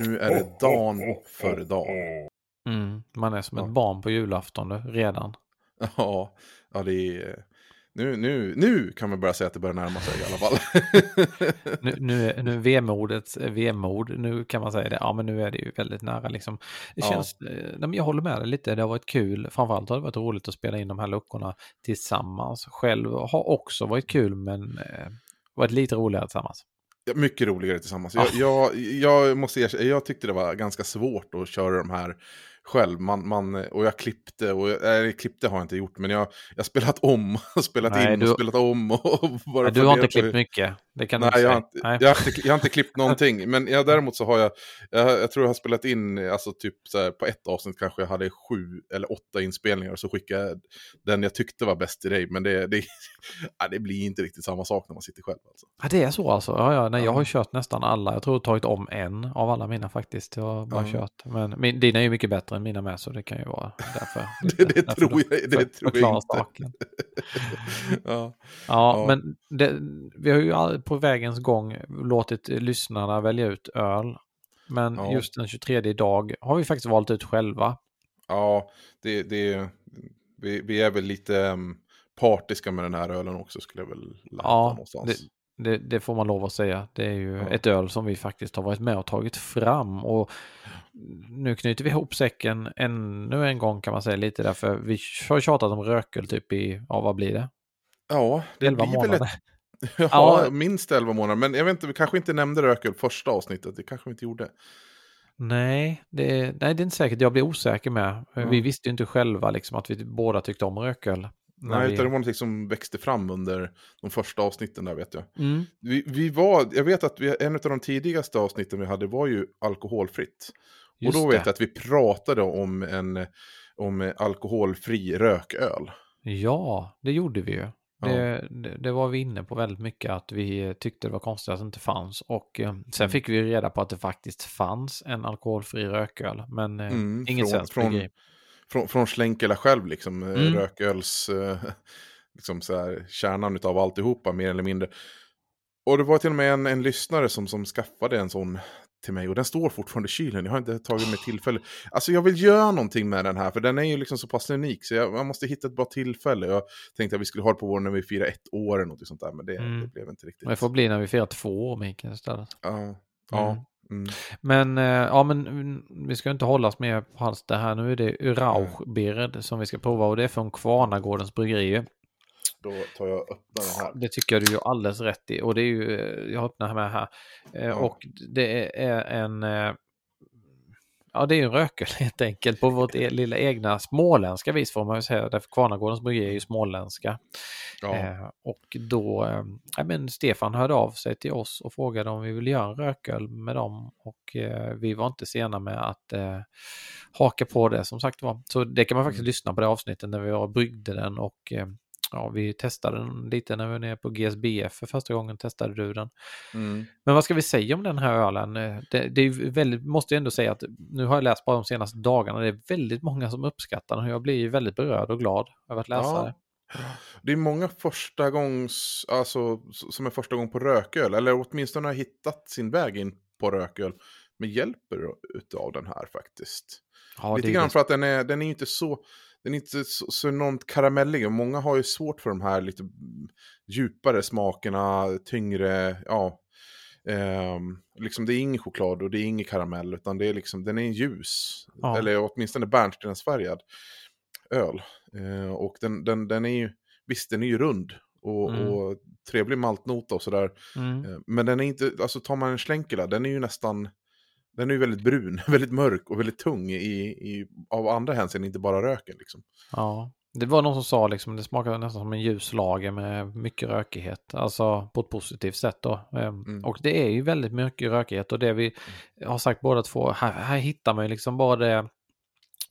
Nu är det dagen före dagen. Mm, man är som Ja. ett barn på julafton nu, redan. Ja, ja det är... Nu, nu, nu kan man börja säga att det börjar närma sig i alla fall. Nu, nu, är- nu vemodets vemod, nu kan man säga det. Ja, men nu är det ju väldigt nära liksom. Det Ja. känns, eh, nej, men jag håller med dig lite, det har varit kul. Framförallt har det varit roligt att spela in de här luckorna tillsammans. Själv har också varit kul, men eh, varit lite roligare tillsammans. Mycket roligare tillsammans. Ja. Jag, jag, jag måste erkänna, jag tyckte det var ganska svårt att köra de här själv. Man, man, och jag klippte, och jag, nej, klippte har jag inte gjort, men jag har spelat om, spelat Nej, in du- och spelat om. Och bara Nej, du har inte klippt mycket, det kan du Nej, inte jag inte, Nej. jag, har inte, jag har inte klippt någonting. Men jag, däremot så har jag, jag, jag tror jag har spelat in, alltså typ så här, på ett avsnitt kanske jag hade sju eller åtta inspelningar. Och så skickade jag den jag tyckte var bäst till dig. Men det, det, ja, det blir inte riktigt samma sak när man sitter själv. Alltså. Ja, det är så alltså. Ja, ja, nej, jag Ja. har kört nästan alla. Jag tror jag tagit om en av alla mina faktiskt. Jag har bara Ja. kört. Men min, dina är ju mycket bättre än mina med, så det kan ju vara därför. Det, det därför tror jag, det för- tror jag inte. saken. ja. Ja, Ja. men det, vi har ju på vägens gång låtit lyssnarna välja ut öl. Men Ja. just den 23 idag har vi faktiskt valt ut själva. ja, det, det, vi, vi är väl lite um, partiska med den här ölen också skulle jag väl landa Ja, någonstans. Det, det får man lov att säga. Det är ju Ja. ett öl som vi faktiskt har varit med och tagit fram. Och nu knyter vi ihop säcken ännu en gång kan man säga lite därför vi har tjatat om rököl typ i, ja vad blir det? Ja, det 11 blir väl månader. ett Ja, Ja. minst 11 månader. Men jag vet inte, vi kanske inte nämnde rököl första avsnittet. Det kanske vi inte gjorde. Nej det, nej, det är inte säkert. Jag blir osäker med. Vi Mm. visste ju inte själva liksom att vi båda tyckte om rököl. Nej, vi... utan det var någonting som växte fram under de första avsnitten där vet jag. Mm. Vi, vi var, jag vet att vi, en av de tidigaste avsnitten vi hade var ju alkoholfritt. Just och då det. vet jag att vi pratade om en om alkoholfri rököl. Ja, det gjorde vi ju. Ja. Det, det, det var vi inne på väldigt mycket att vi tyckte det var konstigt att det inte fanns. Och eh, sen Mm. fick vi reda på att det faktiskt fanns en alkoholfri rököl. Men eh, Mm, ingen från- svensk från-. Från, från Schlenkela själv, liksom, eh, Mm. rököls, eh, liksom så här, kärnan av alltihopa, mer eller mindre. Och det var till och med en, en lyssnare som, som skaffade en sån till mig och den står fortfarande i kylen. Jag har inte tagit mig tillfälle. Alltså jag vill göra någonting med den här för den är ju liksom så pass unik så jag, jag måste hitta ett bra tillfälle. Jag tänkte att vi skulle ha det på våren när vi firar ett år eller något sånt där men det, Mm. det blev inte riktigt. Det får bli när vi firar två år, Mikael, istället. Ja, ja. Mm. Men, eh, ja, men mm, vi ska inte hållas mer på halster här. Nu är det Rauchbeer som vi ska prova och det är från Kvarnagårdens bryggeri. Då tar jag och öppnar den här. Det tycker jag du gör alldeles rätt i. Och det är ju, eh, jag öppnar med här. Eh, Ja. Och det är en, ja det är ju en rökel helt enkelt på vårt e- lilla egna småländska vis får man ju säga. Därför Kvarnagårdens bryggeri är ju småländska. Ja. Eh, och då, eh, men Stefan hörde av sig till oss och frågade om vi ville göra en rököl med dem. Och eh, vi var inte sena med att eh, haka på det som sagt var. Så det kan man faktiskt Mm. lyssna på det avsnittet när vi var bryggde den och eh, ja, vi testade den lite när vi var nere på GSBF för första gången testade du den. Mm. Men vad ska vi säga om den här ölen? Eh, Det, det är väldigt, måste jag ändå säga att nu har jag läst bara de senaste dagarna. Det är väldigt många som uppskattar den och jag blir väldigt berörd och glad över att läsa Ja. det. Det är många första gångs, alltså som är första gång på rököl, eller åtminstone har hittat sin väg in på rököl med hjälp utav den här faktiskt. Ja, Lite grann det. för att den är, den är inte så, den är inte så, så enormt karamellig. Och många har ju svårt för de här lite djupare smakerna, tyngre, ja. ehm, liksom det är ingen choklad och det är ingen karamell, utan det är liksom, den är ljus. Ja. Eller åtminstone bärnstensfärgad öl. Eh, och den, den, den är ju, visst den är ju rund och, Mm. och trevlig maltnota och sådär. Mm. Eh, Men den är inte, alltså tar man en schlenkela, den är ju nästan, den är ju väldigt brun, väldigt mörk och väldigt tung i, i, av andra hänsyn, inte bara röken liksom. Ja, det var någon som sa liksom det smakade nästan som en ljus lager med mycket rökighet, alltså på ett positivt sätt då. Ehm, Mm. Och det är ju väldigt mycket rökighet och det vi har sagt båda två, här, här hittar man ju liksom bara det,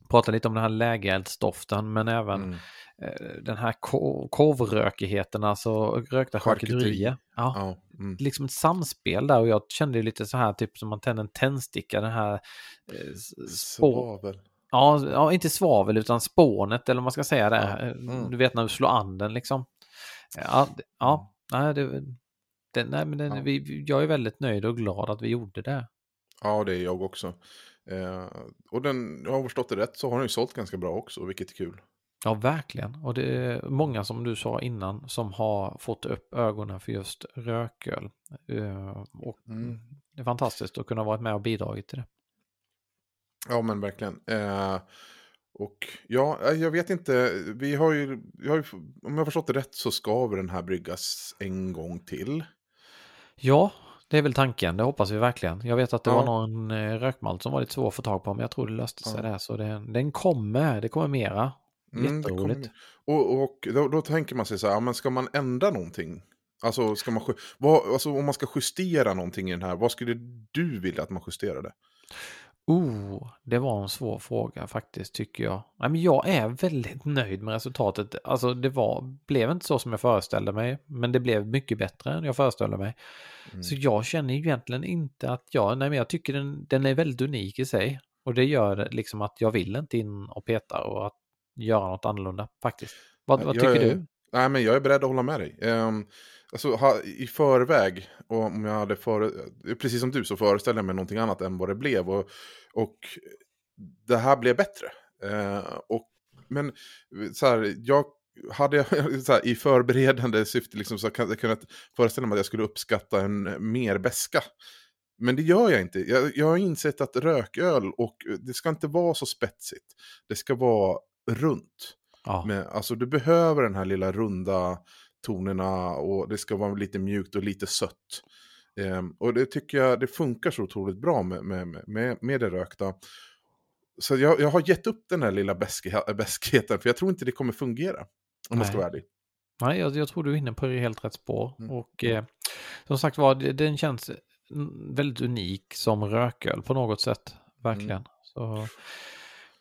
prata lite om den här lägereldsdoften men även Mm. eh, den här ko- korvrökigheten, alltså rökta Charkuterier. Ja, Ja, mm. liksom ett samspel där och jag kände lite så här typ som man tänder en tändsticka, den här eh, Svavel. Ja, ja, inte svavel utan spånet eller vad man ska säga där. Ja, mm. Du vet när du slår an den liksom. Ja, det- ja nej, det, det, nej men den, vi, jag är väldigt nöjd och glad att vi gjorde det. Ja, det är jag också. Eh, och den, jag har förstått det rätt så har den ju sålt ganska bra också, vilket är kul. Ja, verkligen. Och det är många som du sa innan som har fått upp ögonen för just rököl. Eh, och Mm. Det är fantastiskt att kunna vara med och bidragit till det. Ja, men verkligen. Eh, och ja, eh, jag vet inte, vi har ju, vi har ju, om jag har förstått det rätt så ska väl den här bryggas en gång till. Ja, det är väl tanken. Det hoppas vi verkligen. Jag vet att det Ja. var någon eh, rökmalt som var lite svår att få tag på, men jag tror det löste sig Ja. där. Så det, den kommer, det kommer mera. Mm, Jätteroligt. kommer- Och, och då, då tänker man sig så här, men ska man ändra någonting? Alltså, ska man, vad, alltså om man ska justera någonting i den här, vad skulle du vilja att man justerade? Oh, det var en svår fråga faktiskt tycker jag. Nej, men jag är väldigt nöjd med resultatet. Alltså det var, blev inte så som jag föreställde mig, men det blev mycket bättre än jag föreställde mig. Mm. Så jag känner egentligen inte att jag, nej men jag tycker den, den är väldigt unik i sig. Och det gör liksom att jag vill inte in och peta och att göra något annorlunda faktiskt. Vad, vad Jag tycker är- du? Nej, men jag är beredd att hålla med dig. Um, alltså, ha, I förväg, och om jag hade före, precis som du, så föreställde jag mig någonting annat än vad det blev. Och, och det här blev bättre. Eh, och, men så här, jag hade jag här, i förberedande syfte liksom, så kan jag kunnat föreställa mig att jag skulle uppskatta en mer beska. Men det gör jag inte. Jag, jag har insett att rököl, och det ska inte vara så spetsigt. Det ska vara runt. Ja, Men, alltså du behöver den här lilla runda tonerna och det ska vara lite mjukt och lite sött. Ehm, och det tycker jag det funkar så otroligt bra med, med, med, med det rökta. Så jag, jag har gett upp den här lilla beskheten för jag tror inte det kommer fungera. Om man ska Nej. vara ärlig. Nej, jag, jag tror du är inne på helt rätt spår. Mm. Och eh, som sagt var, den känns mm, väldigt unik som rököl på något sätt. Verkligen. Mm. Så,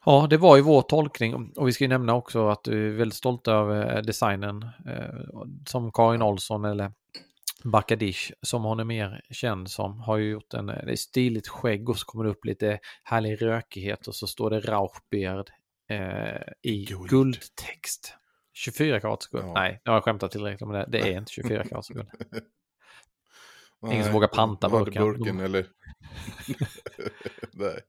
ja, det var ju vår tolkning. Och vi ska ju nämna också att vi är väldigt stolta över eh, designen eh, som Karin Olsson eller Bakadish som hon är mer känd som har ju gjort en det är stiligt skägg och så kommer det upp lite härlig rökighet och så står det Rauchbeard eh, i Guld. guldtext. 24 karats guld. Ja. Nej, nu har jag skämtat tillräckligt om det. Det är inte 24 karats guld. Ingen som vågar panta burken. burken eller... Nej.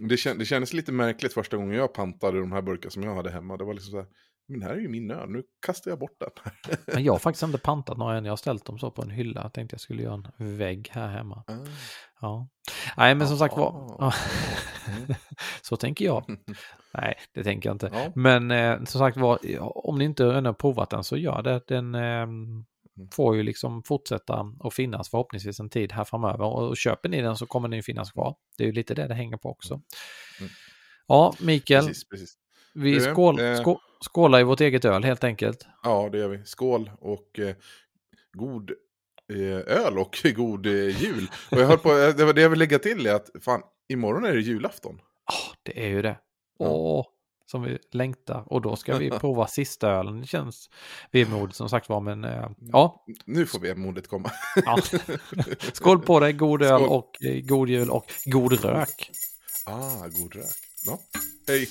Det, kän, det kändes lite märkligt första gången jag pantade de här burkar som jag hade hemma. Det var liksom så här, men det här är ju min öl, nu kastar jag bort den. Men jag har faktiskt inte pantat några än. Jag har ställt dem så på en hylla. Jag tänkte jag skulle göra en vägg här hemma. Ah. Ja. Nej, men som sagt var. Ah. Mm. så tänker jag. Nej, det tänker jag inte. Ja. Men eh, som sagt var, om ni inte ännu har provat den så gör det. Den eh, får ju liksom fortsätta och finnas förhoppningsvis en tid här framöver. Och, och köper ni den så kommer den ju finnas kvar. Det är ju lite det det hänger på också. Mm. Ja, Mikael, Precis, precis. vi skål, eh, skå, skålar i vårt eget öl helt enkelt. Ja, det gör vi. Skål och eh, god eh, öl och god eh, jul. Och jag höll på, eh, det var det jag vill lägga till är att fan, imorgon är det julafton. Ja, det är ju det. Åh, som vi längtar. Och då ska vi prova sista ölen. Det känns vemodigt som sagt var, men eh, ja. Nu får vi modet komma. ja. Skål på dig, god öl Skål. och eh, god jul och god rök. Ah, god rök. Ja, hej.